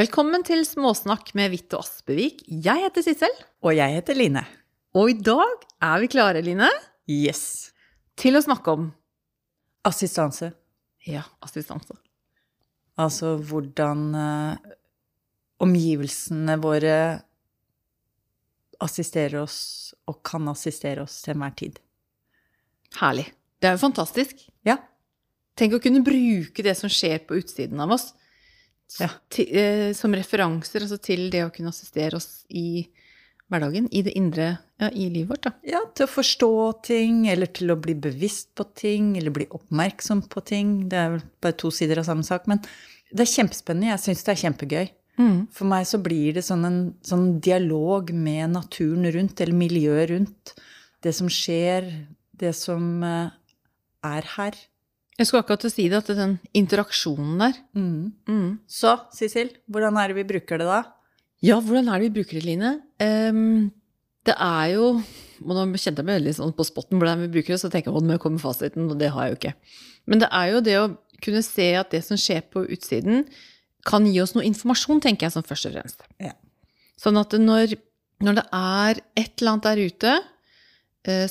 Velkommen til Småsnakk med Vitte og Aspevik. Jeg heter Sissel. Og jeg heter Line. Og i dag er vi klare, Line, Yes. til å snakke om Assistanse. ja, assistanse. Altså hvordan eh, omgivelsene våre assisterer oss, og kan assistere oss til enhver tid. Herlig. Det er jo fantastisk. Ja. Tenk å kunne bruke det som skjer på utsiden av oss, Ja. til, eh, som referanser altså til det å kunne assistere oss i hverdagen, i det indre, ja, i livet vårt, da. Ja, til å forstå ting, eller til å bli bevisst på ting, eller bli oppmerksom på ting. Det er vel bare to sider av samme sak, men det er kjempespennende. Jeg syns det er kjempegøy. For meg så blir det sånn en sånn dialog med naturen rundt, eller miljøet rundt. Det som skjer, det som eh, er her. Jeg skulle akkurat til å si det, at den interaksjonen der Mm. Så, Sissel, hvordan er det vi bruker det da? Ja, hvordan er det vi bruker det, Line? Um, det er jo og Nå kjente jeg meg veldig sånn på spotten hvordan vi bruker det, så tenker jeg at nå kommer fasiten, og det har jeg jo ikke. Men det er jo det å kunne se at det som skjer på utsiden, kan gi oss noe informasjon, tenker jeg sånn først og fremst. Ja. Sånn at når, når det er et eller annet der ute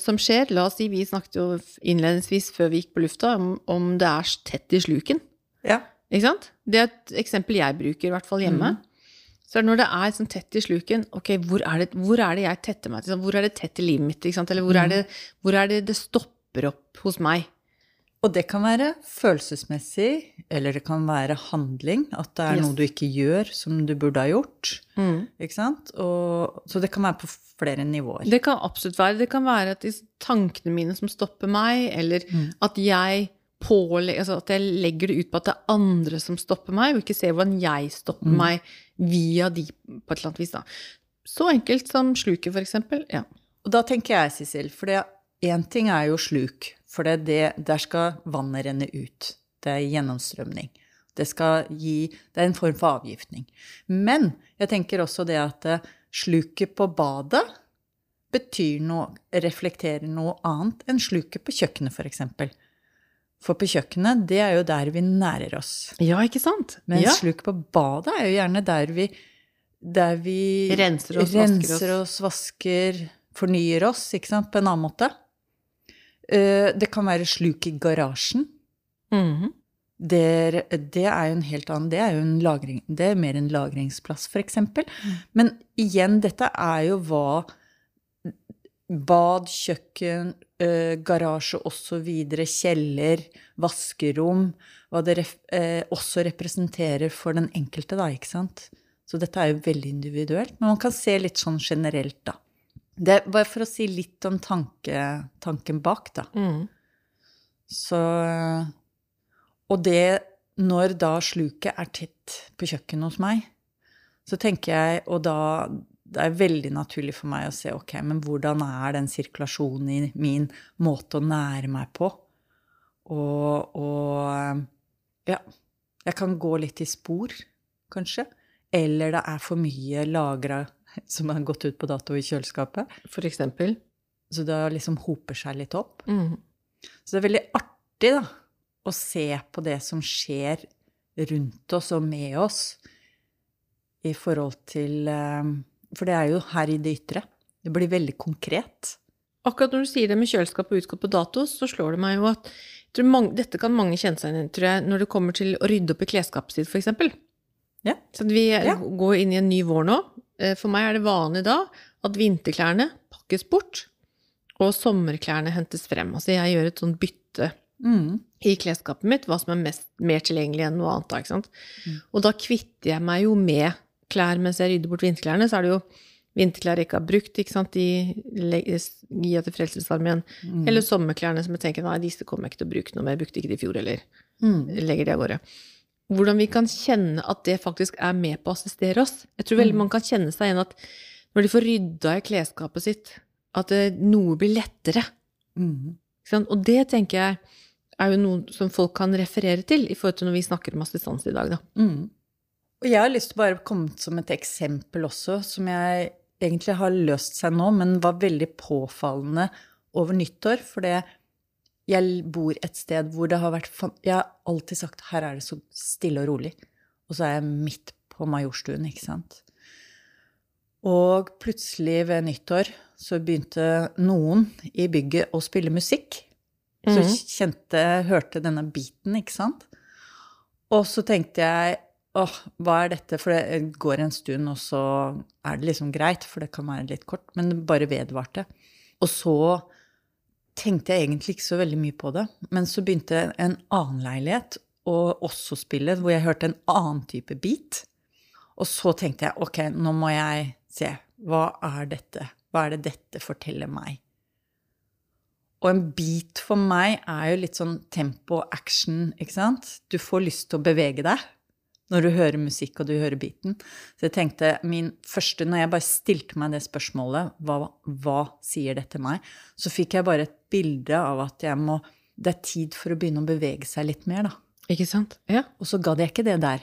som skjer La oss si vi snakket jo innledningsvis før vi gikk på lufta om, om det er tett i sluken. Ja. Ikke sant? Det er et eksempel jeg bruker, i hvert fall hjemme. Så er det når det er sånn tett i sluken, ok, hvor er det, hvor er det jeg tetter meg til? Hvor er det tett i livet mitt? Ikke sant? Eller hvor er, det, hvor er det det stopper opp hos meg? Og det kan være følelsesmessig, eller det kan være handling. At det er Yes. noe du ikke gjør som du burde ha gjort. Ikke sant? Og, så det kan være på flere nivåer. Det kan absolutt være. Det kan være at de tankene mine som stopper meg, eller at jeg pålegger, altså at jeg legger det ut på at det er andre som stopper meg, og ikke ser hvordan jeg stopper meg via de på et eller annet vis. Da. Så enkelt som sluket, for eksempel. Ja. Og da tenker jeg, Sissel, for én ting er jo sluk. For det, det, der skal vannet renne ut. Det er gjennomstrømning. Det skal gi Det er en form for avgiftning. Men jeg tenker også det at eh, sluket på badet betyr noe, reflekterer noe annet enn sluket på kjøkkenet, f.eks. For, for på kjøkkenet, det er jo der vi nærer oss. ja, ikke sant? Men ja. sluket på badet er jo gjerne der vi, der vi Renser oss, vasker renser oss, vasker, fornyer oss, ikke sant, på en annen måte. Eh, Det kan være sluk i garasjen. Mhm. Det, er- det er jo en helt annen Det er jo en lagring, det er mer en lagringsplass, for eksempel. Men igjen, dette er jo hva bad, kjøkken, eh, garasje osv., kjeller, vaskerom Hva det ref, eh, også representerer for den enkelte, da, ikke sant? Så dette er jo veldig individuelt. Men man kan se litt sånn generelt, da. Det er bare for å si litt om tanke, tanken bak, da. Mm. Så Og det når da sluket er tett på kjøkkenet hos meg, så tenker jeg Og da det er veldig naturlig for meg å se ok, men hvordan er den sirkulasjonen i min måte å nære meg på? Og, og ja, jeg kan gå litt i spor, kanskje. Eller det er for mye lagra som har gått ut på dato i kjøleskapet. For eksempel. Så det liksom hoper seg litt opp. Mm. Så det er veldig artig da, å se på det som skjer rundt oss og med oss i forhold til eh, For det er jo her i det ytre. Det blir veldig konkret. Akkurat når du sier det med kjøleskap og utgått på dato, så slår det meg jo at mange, dette kan mange kjenne seg igjen i, tror jeg, når det kommer til å rydde opp i klesskapet sitt, f.eks. Ja. Så vi Ja. går inn i en ny vår nå. Eh, For meg er det vanlig da at vinterklærne pakkes bort, og sommerklærne hentes frem. Altså jeg gjør et sånt bytte Mm. i klesskapet mitt, hva som er mest, mer tilgjengelig enn noe annet. Ikke sant? Og da kvitter jeg meg jo med klær mens jeg rydder bort vinterklærne. Så er det jo vinterklær jeg ikke har brukt, ikke sant, de gir jeg til Frelsesarmeen. Eller sommerklærne som jeg tenker nei, disse kommer jeg ikke til å bruke noe mer, jeg brukte ikke de i fjor heller. Mm. Legger de av gårde. Hvordan vi kan kjenne at det faktisk er med på å assistere oss. Jeg tror veldig mange kan kjenne seg igjen at når de får rydda i klesskapet sitt, at det, noe blir lettere. Mm. Og det tenker jeg er jo noe som folk kan referere til i forhold til når vi snakker om assistanse i dag, da. Mm. Og jeg har lyst til å bare komme som et eksempel også, som jeg egentlig har løst seg nå, men var veldig påfallende over nyttår. For det jeg bor et sted hvor det har vært Jeg har alltid sagt her er det så stille og rolig. Og så er jeg midt på Majorstuen, ikke sant. Og plutselig ved nyttår så begynte noen i bygget å spille musikk. Så Mhm. kjente, hørte denne beaten, ikke sant. Og så tenkte jeg åh, hva er dette? For det går en stund, og så er det liksom greit, for det kan være litt kort, men det bare vedvarte. Og så tenkte jeg egentlig ikke så veldig mye på det. Men så begynte en annen leilighet å også spille, hvor jeg hørte en annen type beat. Og så tenkte jeg ok, nå må jeg se. Hva er dette? Hva er det dette forteller meg? Og en beat for meg er jo litt sånn tempo, action, ikke sant? Du får lyst til å bevege deg når du hører musikk og du hører beaten. Så jeg tenkte min første, når jeg bare stilte meg det spørsmålet, hva, hva sier dette meg, så fikk jeg bare et bilde av at jeg må, det er tid for å begynne å bevege seg litt mer, da. Ikke sant? Ja. Og så gadd jeg ikke det der.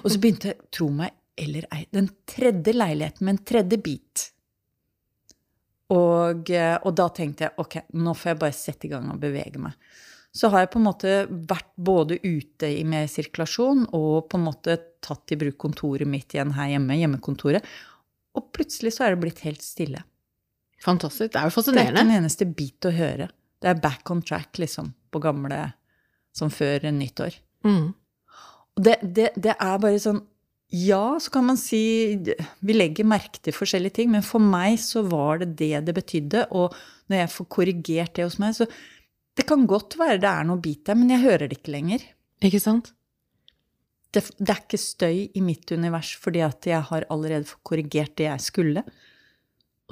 og så begynte jeg, tro meg eller ei, den tredje leiligheten med en tredje bit. Og, og da tenkte jeg ok, nå får jeg bare sette i gang og bevege meg. Så har jeg på en måte vært både ute i med sirkulasjon og på en måte tatt i bruk kontoret mitt igjen her hjemme, hjemmekontoret. Og plutselig så er det blitt helt stille. Fantastisk. Det er jo fascinerende. Det er ikke en eneste bit å høre. Det er back on track, liksom, på gamle Som før nyttår. Mm. Og det, det, det er bare sånn Ja, så kan man si Vi legger merke til forskjellige ting, men for meg så var det det det betydde. Og når jeg får korrigert det hos meg, så Det kan godt være det er noe bit der, men jeg hører det ikke lenger. Ikke sant? Det, det er ikke støy i mitt univers fordi at jeg har allerede korrigert det jeg skulle.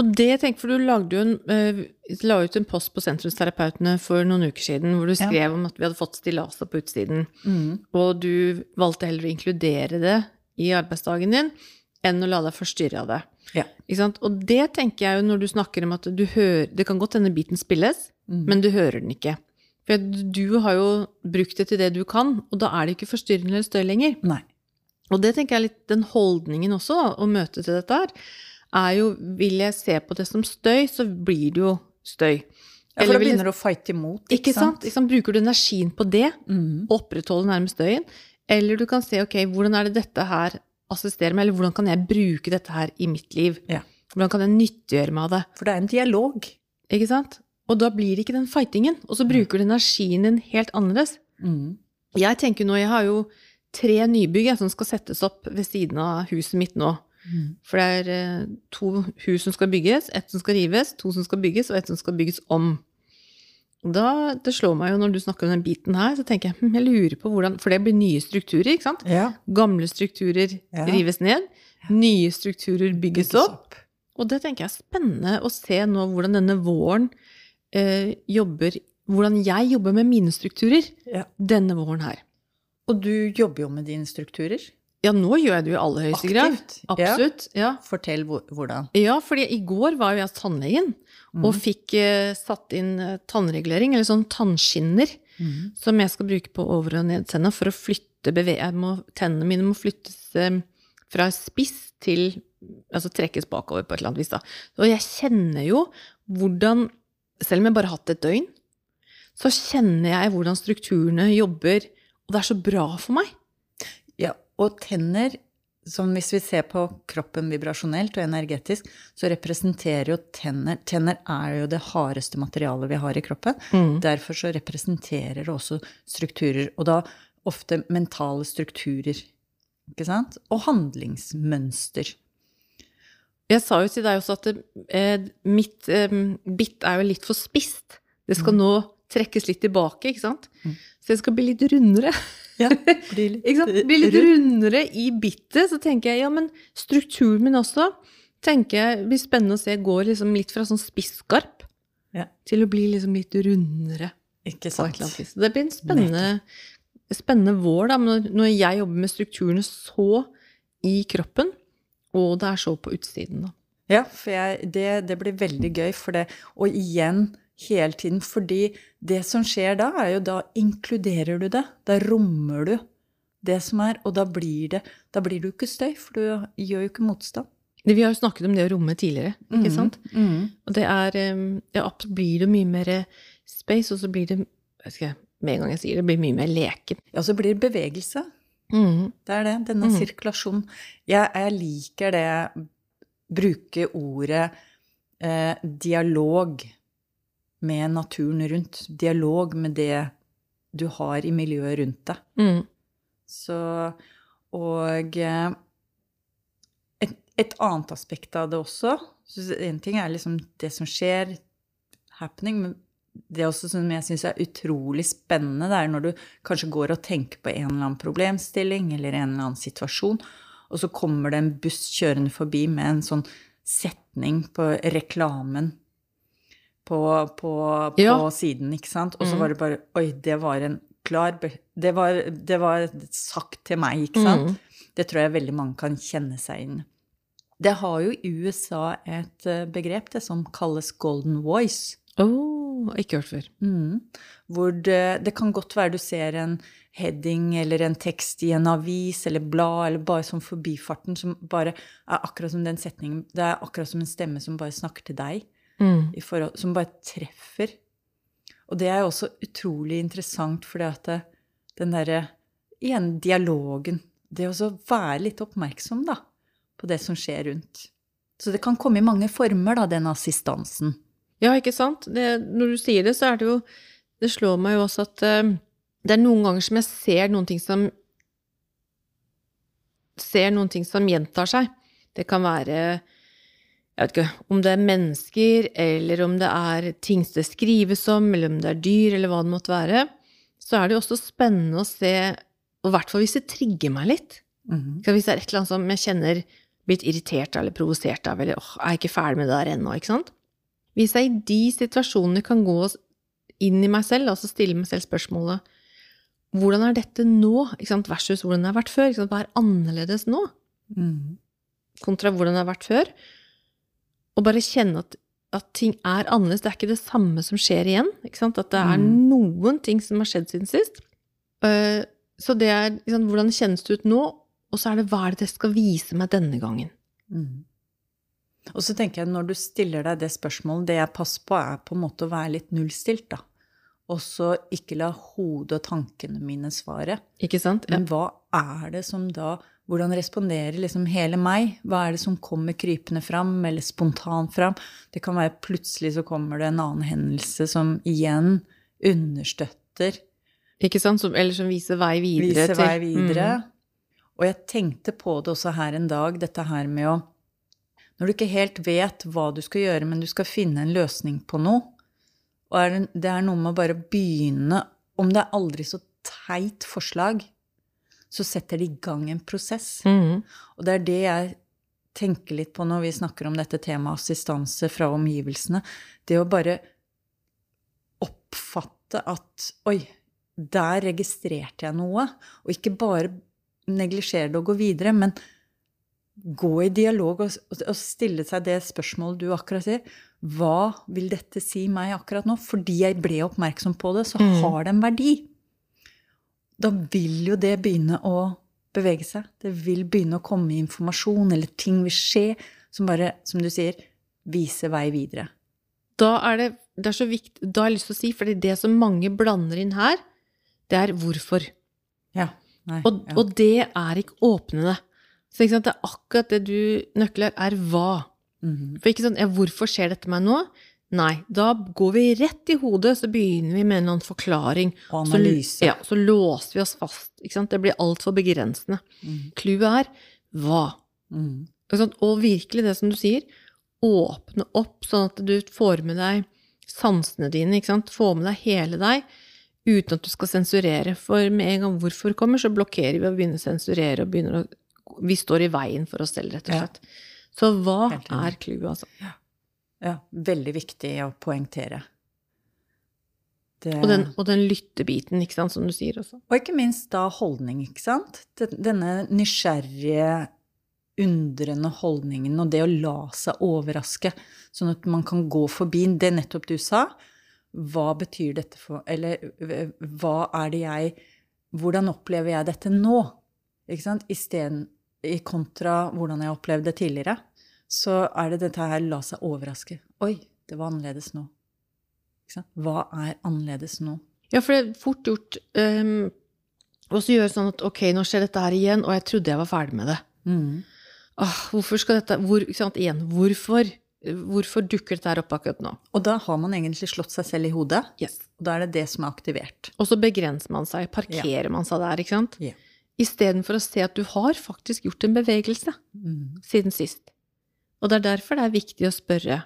Og det jeg tenker, for du lagde jo en, eh, la ut en post på Sentrumsterapeutene for noen uker siden hvor du Ja. skrev om at vi hadde fått stillaser på utsiden, og du valgte heller å inkludere det i arbeidsdagen din enn å la deg forstyrre av det. Ja. Sant? Og det tenker jeg jo når du snakker om at du hører Det kan godt hende biten spilles, men du hører den ikke. For du har jo brukt det til det du kan, og da er det ikke forstyrrende eller støy lenger. Nei. Og det tenker jeg litt den holdningen også, å møte til dette her, er jo vil jeg se på det som støy, så blir det jo støy. Ja, for da begynner du å fighte imot. ikke sant? Ikke sant? Bruker du energien på det, mm. opprettholde nærmest støyen, eller du kan se ok, hvordan er det dette her assisterer meg, eller hvordan kan jeg bruke dette her i mitt liv? Ja. Hvordan kan jeg nyttiggjøre meg av det? For det er en dialog. Ikke sant? Og da blir det ikke den fightingen, og så bruker du energien din helt annerledes. Mm. Jeg tenker nå, jeg har jo tre nybygg som skal settes opp ved siden av huset mitt nå. Mm. For det er eh, to hus som skal bygges, ett som skal rives, to som skal bygges, og ett som skal bygges om. Da, det slår meg jo når du snakker om den biten her, så tenker jeg hm, jeg lurer på hvordan For det blir nye strukturer, ikke sant? Ja. Gamle strukturer Ja. rives ned, nye strukturer bygges opp. Og det tenker jeg er spennende å se nå hvordan denne våren eh, jobber Hvordan jeg jobber med mine strukturer Ja. denne våren her. Og du jobber jo med dine strukturer. Ja, nå gjør jeg det jo i aller høyeste grad. Absolutt. Ja. Ja. Fortell hvordan. Ja, fordi i går var jo jeg hos tannlegen og fikk eh, satt inn eh, tannregulering, eller sånn tannskinner, mm. som jeg skal bruke på over- og nedtenna for å flytte bevege... Tennene mine må flyttes eh, fra spiss til Altså trekkes bakover på et eller annet vis, da. Og jeg kjenner jo hvordan Selv om jeg bare har hatt et døgn, så kjenner jeg hvordan strukturene jobber, og det er så bra for meg. Og tenner, som hvis vi ser på kroppen vibrasjonelt og energetisk, så representerer jo tenner Tenner er jo det hardeste materialet vi har i kroppen. Derfor så representerer det også strukturer, og da ofte mentale strukturer. Ikke sant? Og handlingsmønster. Jeg sa jo til deg også at eh, mitt eh, bitt er jo litt for spist. Det skal nå trekkes litt tilbake, ikke sant? Mm. Så det skal bli litt rundere. Ja, blir litt, sant? Bli litt rundere i bittet. Så tenker jeg, ja, men strukturen min også tenker jeg blir spennende å se går liksom litt fra sånn spisskarp Ja. til å bli liksom litt rundere. Ikke sant? Det blir en spennende, spennende vår, da, når, når jeg jobber med strukturene så i kroppen, og det er så på utsiden, da. Ja, for jeg, det, det blir veldig gøy for det. Og igjen hele tiden, fordi det som skjer da, er jo da inkluderer du det. Da rommer du det som er, og da blir det Da blir du ikke støy, for du gjør jo ikke motstand. Vi har jo snakket om det å romme tidligere, ikke mm. sant? Mm. Og det er Ja, blir det mye mer space, og så blir det jeg skal, Med en gang jeg sier det, blir mye mer leken. Ja, så blir det bevegelse. Mm. Det er det. Denne sirkulasjonen. Jeg, jeg liker det Bruke ordet eh, dialog med naturen rundt. Dialog med det du har i miljøet rundt deg. Mm. Så Og eh, et, et annet aspekt av det også Én En ting er liksom det som skjer, happening, men det også som jeg syns er utrolig spennende, det er når du kanskje går og tenker på en eller annen problemstilling eller en eller annen situasjon, og så kommer det en buss kjørende forbi med en sånn setning på reklamen på, på, på Ja. siden, ikke sant? Og så Mm. var det bare Oi, det var en klar det var, det var sagt til meg, ikke sant? Mm. Det tror jeg veldig mange kan kjenne seg inn. Det har jo i USA et eh, begrep, det som kalles golden voice. Oh, ikke hørt før. Mm. Hvor det, det kan godt være du ser en heading eller en tekst i en avis eller blad eller bare sånn forbifarten som bare er akkurat som den setningen Det er akkurat som en stemme som bare snakker til deg, Mm. i forhold, som bare treffer. Og det er jo også utrolig interessant fordi at det, den derre Igjen dialogen. Det å være litt oppmerksom, da, på det som skjer rundt. Så det kan komme i mange former, da, den assistansen. Ja, ikke sant? Det, når du sier det, så er det jo Det slår meg jo også at uh, det er noen ganger som jeg ser noen ting som Ser noen ting som gjentar seg. Det kan være Jeg vet ikke om det er mennesker, eller om det er ting det skrives om, eller om det er dyr, eller hva det måtte være. Så er det jo også spennende å se, og i hvert fall hvis det trigger meg litt. Mhm. Hvis det er et eller annet som jeg kjenner blitt irritert eller provosert av, eller åh, er jeg ikke ferdig med det der ennå, ikke sant? Hvis jeg i de situasjonene kan gå inn i meg selv, altså stille meg selv spørsmålet hvordan er dette nå, ikke sant, versus hvordan det har vært før? Hva er annerledes nå, Mhm. kontra hvordan det har vært før? Og bare kjenne at, at ting er annerledes. Det er ikke det samme som skjer igjen. Ikke sant? At det er Mm. noen ting som har skjedd siden sist. Uh, så det er liksom, hvordan kjennes det ut nå, og så er det hva er det det skal vise meg denne gangen. Mm. Og så tenker jeg, når du stiller deg det spørsmålet, det jeg passer på, er på en måte å være litt nullstilt, da. Og så ikke la hodet og tankene mine svare. Ikke sant? Ja. Men hva er det som da Hvordan responderer liksom hele meg? Hva er det som kommer krypende fram, eller spontant fram? Det kan være plutselig så kommer det en annen hendelse som igjen understøtter Ikke sant? Som, eller som viser vei videre. Viser vei videre. Mm. Og jeg tenkte på det også her en dag, dette her med å Når du ikke helt vet hva du skal gjøre, men du skal finne en løsning på noe, og det, det er noe med å bare begynne Om det er aldri så teit forslag, så setter det i gang en prosess. Mm. Og det er det jeg tenker litt på når vi snakker om dette temaet assistanse fra omgivelsene. Det å bare oppfatte at Oi, der registrerte jeg noe. Og ikke bare neglisjere det og gå videre, men gå i dialog og, og stille seg det spørsmålet du akkurat sier. Hva vil dette si meg akkurat nå? Fordi jeg ble oppmerksom på det, så Mm. har det en verdi. Da vil jo det begynne å bevege seg. Det vil begynne å komme informasjon, eller ting vil skje, som bare, som du sier, viser vei videre. Da er det, det er så viktig, da har jeg lyst til å si, fordi det som mange blander inn her, det er hvorfor. Ja. Nei, Og, ja. og det er ikke åpnende. Så ikke sant, det er akkurat det du nøkler, er hva. Mhm. For ikke sånn, ja, hvorfor skjer dette meg nå? Nei, da går vi rett i hodet, så begynner vi med en eller annen forklaring. Og Så- ja, så låser vi oss fast. Det blir altfor begrensende. Clouet mm. er hva. Mm. Og virkelig det som du sier, åpne opp sånn at du får med deg sansene dine, ikke sant? Få med deg hele deg, uten at du skal sensurere. For med en gang hvorfor kommer, så blokkerer vi og begynner å sensurere og å Vi står i veien for oss selv, rett og Ja. Så hva er clouet, altså? Ja, veldig viktig å poengtere. Det, Og den, og den lyttebiten, ikke sant, som du sier også. og ikke minst da holdning, ikke sant? Denne nysgjerrige, undrende holdningen, og det å la seg overraske, sånn at man kan gå forbi det nettopp du sa. Hva betyr dette for Eller hva er det jeg Hvordan opplever jeg dette nå? Ikke sant? Isteden i kontra hvordan jeg opplevde det tidligere, så er det dette her la seg overraske. Oi, det var annerledes nå. Hva er annerledes nå? Ja, for det er fort gjort um, så gjøre sånn at ok, nå skjer dette her igjen, og jeg trodde jeg var ferdig med det. Mm. Åh, hvorfor skal dette hvor, Igjen, hvorfor? Hvorfor dukker dette her opp akkurat nå? Og da har man egentlig slått seg selv i hodet, Yes. og da er det det som er aktivert. Og så begrenser man seg, parkerer man seg der, ikke sant? Ja. Istedenfor å se at du har faktisk gjort en bevegelse Mm. siden sist. Og det er derfor det er viktig å spørre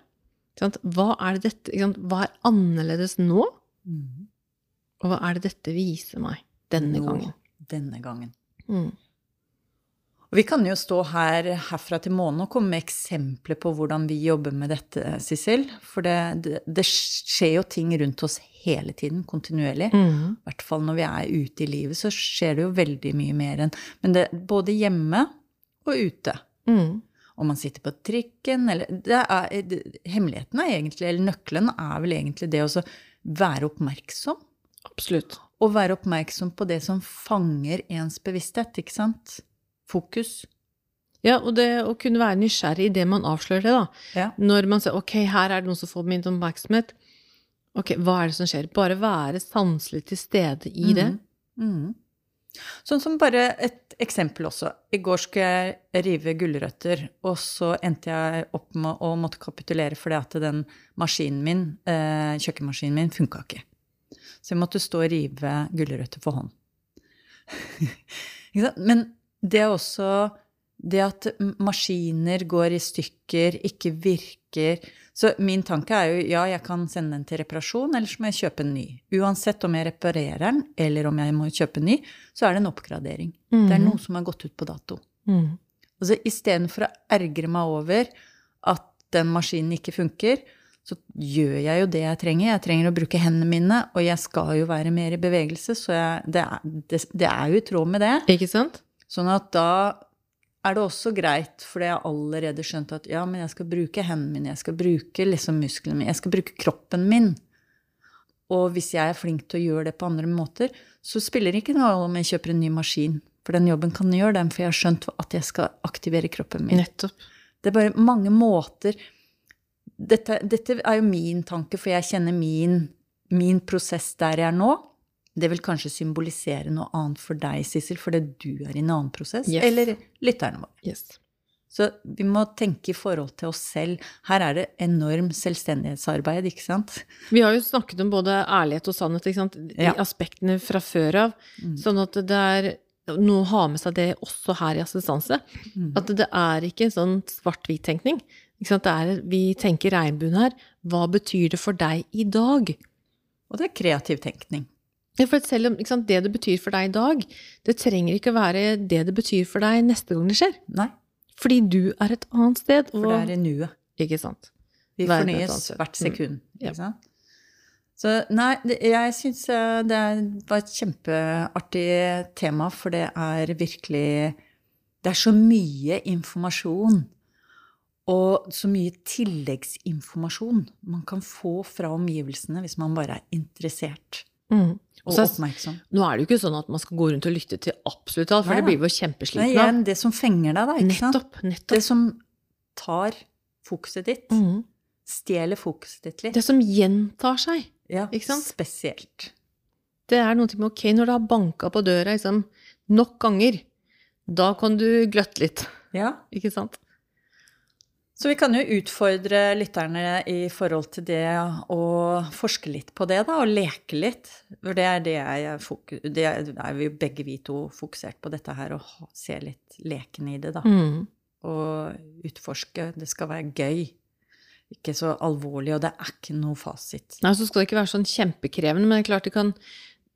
hva er det dette? Hva er annerledes nå, Mm. og hva er det dette viser meg denne Nå, gangen? Denne gangen. Mm. Og vi kan jo stå her herfra til månen og komme med eksempler på hvordan vi jobber med dette, Sissel. For det, det, det skjer jo ting rundt oss hele tiden, kontinuerlig. Mm. I hvert fall når vi er ute i livet, så skjer det jo veldig mye mer enn Men det både hjemme og ute. Mm. Om man sitter på trikken eller det er, det, Hemmeligheten er egentlig, eller nøkkelen er vel egentlig det å være oppmerksom. Absolutt. Og være oppmerksom på det som fanger ens bevissthet, ikke sant? Fokus. Ja, og det å kunne være nysgjerrig i det man avslører det, da. Ja. Når man sier ok, her er det noen som får min oppmerksomhet. Ok, hva er det som skjer? Bare være sanselig til stede i det. Mhm. Sånn som bare et eksempel også. I går skulle jeg rive gulrøtter, og så endte jeg opp med å måtte kapitulere fordi at den maskinen min, eh, kjøkkenmaskinen min, funka ikke. Så jeg måtte stå og rive gulrøtter for hånd. Men det er også det at maskiner går i stykker, ikke virker Så min tanke er jo ja, jeg kan sende den til reparasjon, eller så må jeg kjøpe en ny. Uansett om jeg reparerer den, eller om jeg må kjøpe en ny, så er det en oppgradering. Det er noe som har gått ut på dato. Mm. Altså istedenfor å ergre meg over at den maskinen ikke funker, så gjør jeg jo det jeg trenger. Jeg trenger å bruke hendene mine, og jeg skal jo være mer i bevegelse, så jeg, det, er, det, det er jo i tråd med det. Ikke sant? Sånn at da er det også greit, for jeg har allerede skjønt at ja, men jeg skal bruke hendene mine, jeg skal bruke liksom musklene mine, jeg skal bruke kroppen min. Og hvis jeg er flink til å gjøre det på andre måter, så spiller det ikke noe om jeg kjøper en ny maskin. For den jobben kan jeg gjøre, den, for jeg har skjønt at jeg skal aktivere kroppen min. Nettopp. Det er bare mange måter Dette, dette er jo min tanke, for jeg kjenner min, min prosess der jeg er nå. Det vil kanskje symbolisere noe annet for deg, Sissel, fordi du er i en annen prosess. Yes. Eller lytterne våre. Yes. Så vi må tenke i forhold til oss selv. Her er det enorm selvstendighetsarbeid, ikke sant? Vi har jo snakket om både ærlighet og sannhet, ikke sant? de Ja. aspektene fra før av. Sånn at det er noe å ha med seg det også her i assistanse. At det er ikke en sånn svart-hvit-tenkning. Ikke sant? Det er, vi tenker regnbuen her. Hva betyr det for deg i dag? Og det er kreativ tenkning. Ja, for selv om sant, det det betyr for deg i dag, det trenger ikke være det det betyr for deg neste gang det skjer. Nei, Fordi du er et annet sted. for det er i nuet. Ikke sant. Vi fornyes hvert sekund. Mm. Ikke sant? Så nei, jeg syns det er- var et kjempeartig tema, for det er virkelig Det er så mye informasjon. Og så mye tilleggsinformasjon man kan få fra omgivelsene hvis man bare er interessert Mm. og oppmerksom. Nå er det jo ikke sånn at man skal gå rundt og lytte til absolutt alt, for Nei, det blir vi jo Det er igjen det som fenger deg, da. Nettopp. nettopp. Det som tar fokuset ditt. Mm. Stjeler fokuset ditt litt. Det som gjentar seg. Ja? Spesielt. Det er noe med ok, når det har banka på døra liksom, nok ganger, da kan du gløtte litt. Ja. Ikke sant? Så vi kan jo utfordre lytterne i forhold til det å forske litt på det, da, og leke litt. For det er det jeg fokus... Det er vi jo begge vi to fokusert på, dette her, å se litt leken i det, da. Mm. Og utforske. Det skal være gøy. Ikke så alvorlig, og det er ikke noe fasit. Nei, så skal det ikke være sånn kjempekrevende, men det er klart det kan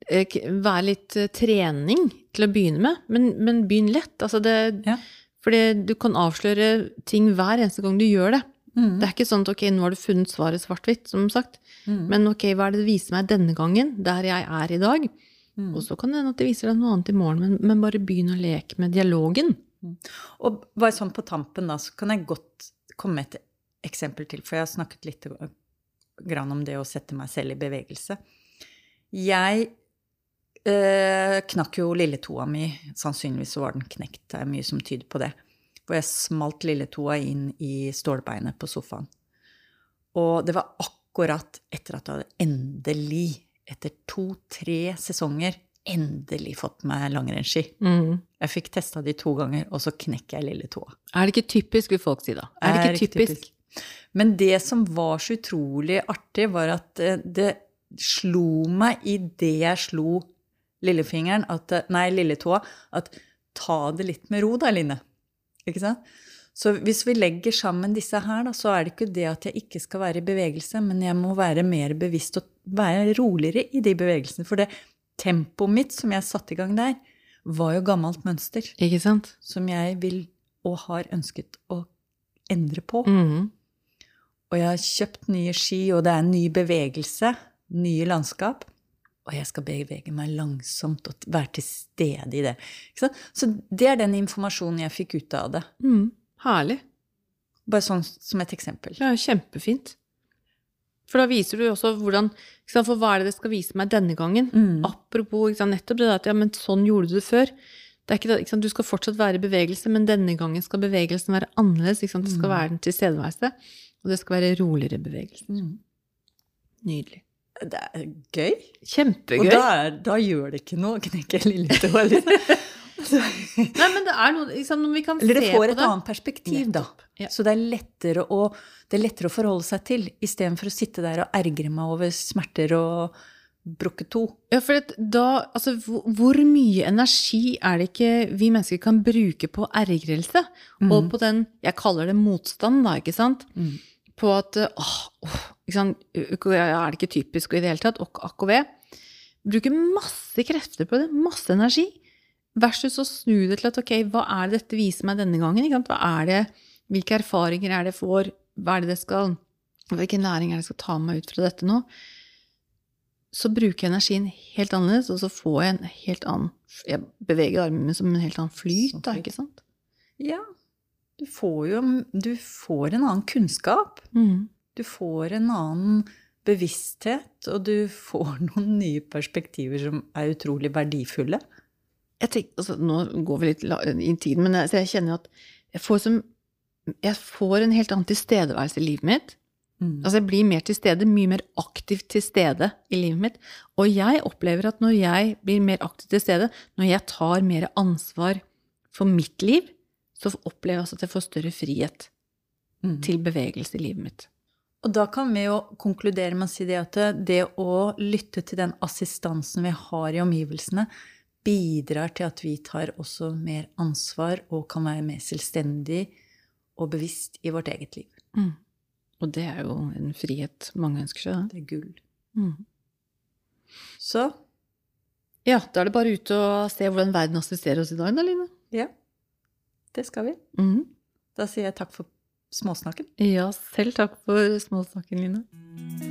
eh, være litt eh, trening til å begynne med. Men, men begynn lett. Altså det, Ja. Fordi du kan avsløre ting hver eneste gang du gjør det. Mm. Det er ikke sånn at ok, nå har du funnet svaret svart-hvitt, som sagt. Mm. Men ok, hva er det det viser meg denne gangen, der jeg er i dag? Mm. Og så kan det hende at det viser deg noe annet i morgen, men, men bare begynn å leke med dialogen. Og bare sånn på tampen, da, så kan jeg godt komme med et eksempel til, for jeg har snakket litt grann om det å sette meg selv i bevegelse. Jeg eh, knakk jo lilletoa mi. Sannsynligvis var den knekt. Det er mye som tyder på det. Hvor jeg smalt lilletoa inn i stålbeinet på sofaen. Og det var akkurat etter at jeg hadde endelig, etter to-tre sesonger, endelig fått meg langrennsski. Mm. Jeg fikk testa de to ganger, og så knekker jeg lilletoa. Er det ikke typisk, vil folk si da? Er det ikke typisk? Men det som var så utrolig artig, var at eh, det slo meg idet jeg slo lillefingeren, at, eh, nei, lilletåa, at ta det litt med ro da, Line. Ikke sant? Så hvis vi legger sammen disse her, da, så er det ikke det at jeg ikke skal være i bevegelse, men jeg må være mer bevisst og være roligere i de bevegelsene. For det tempoet mitt som jeg satte i gang der, var jo gammelt mønster. Ikke sant? Som jeg vil og har ønsket å endre på. Mm. Og jeg har kjøpt nye ski, og det er en ny bevegelse, nye landskap. Og jeg skal bevege meg langsomt og være til stede i det. Ikke sant? Så det er den informasjonen jeg fikk ut av det. Mm. Herlig. Bare sånn som et eksempel. Er kjempefint. For da viser du jo også hvordan ikke sant, For hva er det det skal vise meg denne gangen? Mm. Apropos ikke sant, nettopp det der at ja, men sånn gjorde du det før. Det er ikke, ikke sant, du skal fortsatt være i bevegelse, men denne gangen skal bevegelsen være annerledes. Ikke sant? Det skal Mm. være den tilstedeværelse, og det skal være roligere bevegelse. Mm. Nydelig. Det er gøy. Kjempegøy. Og da, er, da gjør det ikke noe å knekke lille tåa litt. Nei, men det er noe liksom, Når vi kan Eller det se får et annet perspektiv, da. Ja. Så det er, å, det er lettere å forholde seg til, istedenfor å sitte der og ergre meg over smerter og brukket to. Ja, for da, altså, hvor, hvor mye energi er det ikke vi mennesker kan bruke på ergrelse? Og på den, jeg kaller det motstand, da, ikke sant? Mm. På at åh, åh, sant? Er det ikke typisk i det hele tatt, og AKV. Bruker masse krefter på det, masse energi. Versus å snu det til at ok, hva er det dette viser meg denne gangen? Hva er det, hvilke erfaringer er det jeg får? Hva er det det skal, hvilken læring er det jeg skal ta meg ut fra dette nå? så bruker jeg energien helt annerledes, og så får jeg en helt annen Jeg beveger armene som en helt annen flyt, da, ikke sant? Ja. Du får jo du får en annen kunnskap. Mm. Du får en annen bevissthet, og du får noen nye perspektiver som er utrolig verdifulle. Tenker, altså, nå går vi litt i tiden, men jeg, jeg kjenner at jeg får, som, jeg får en helt annen tilstedeværelse i livet mitt. Mm. Altså jeg blir mer til stede, mye mer aktivt til stede i livet mitt. Og jeg opplever at når jeg blir mer aktivt til stede, når jeg tar mer ansvar for mitt liv, så opplever jeg også at jeg får større frihet Mm. til bevegelse i livet mitt. Og da kan vi jo konkludere med å si det at det å lytte til den assistansen vi har i omgivelsene, bidrar til at vi tar også mer ansvar og kan være mer selvstendig og bevisst i vårt eget liv. Mm. Og det er jo en frihet mange ønsker seg. da. Det er gull. Mm. Så Ja, da er det bare ut og se hvordan verden assisterer oss i dag, da, Line. ja, det skal vi. Mhm. Da sier jeg takk for småsnakken. Ja, selv takk for småsnakken, Line.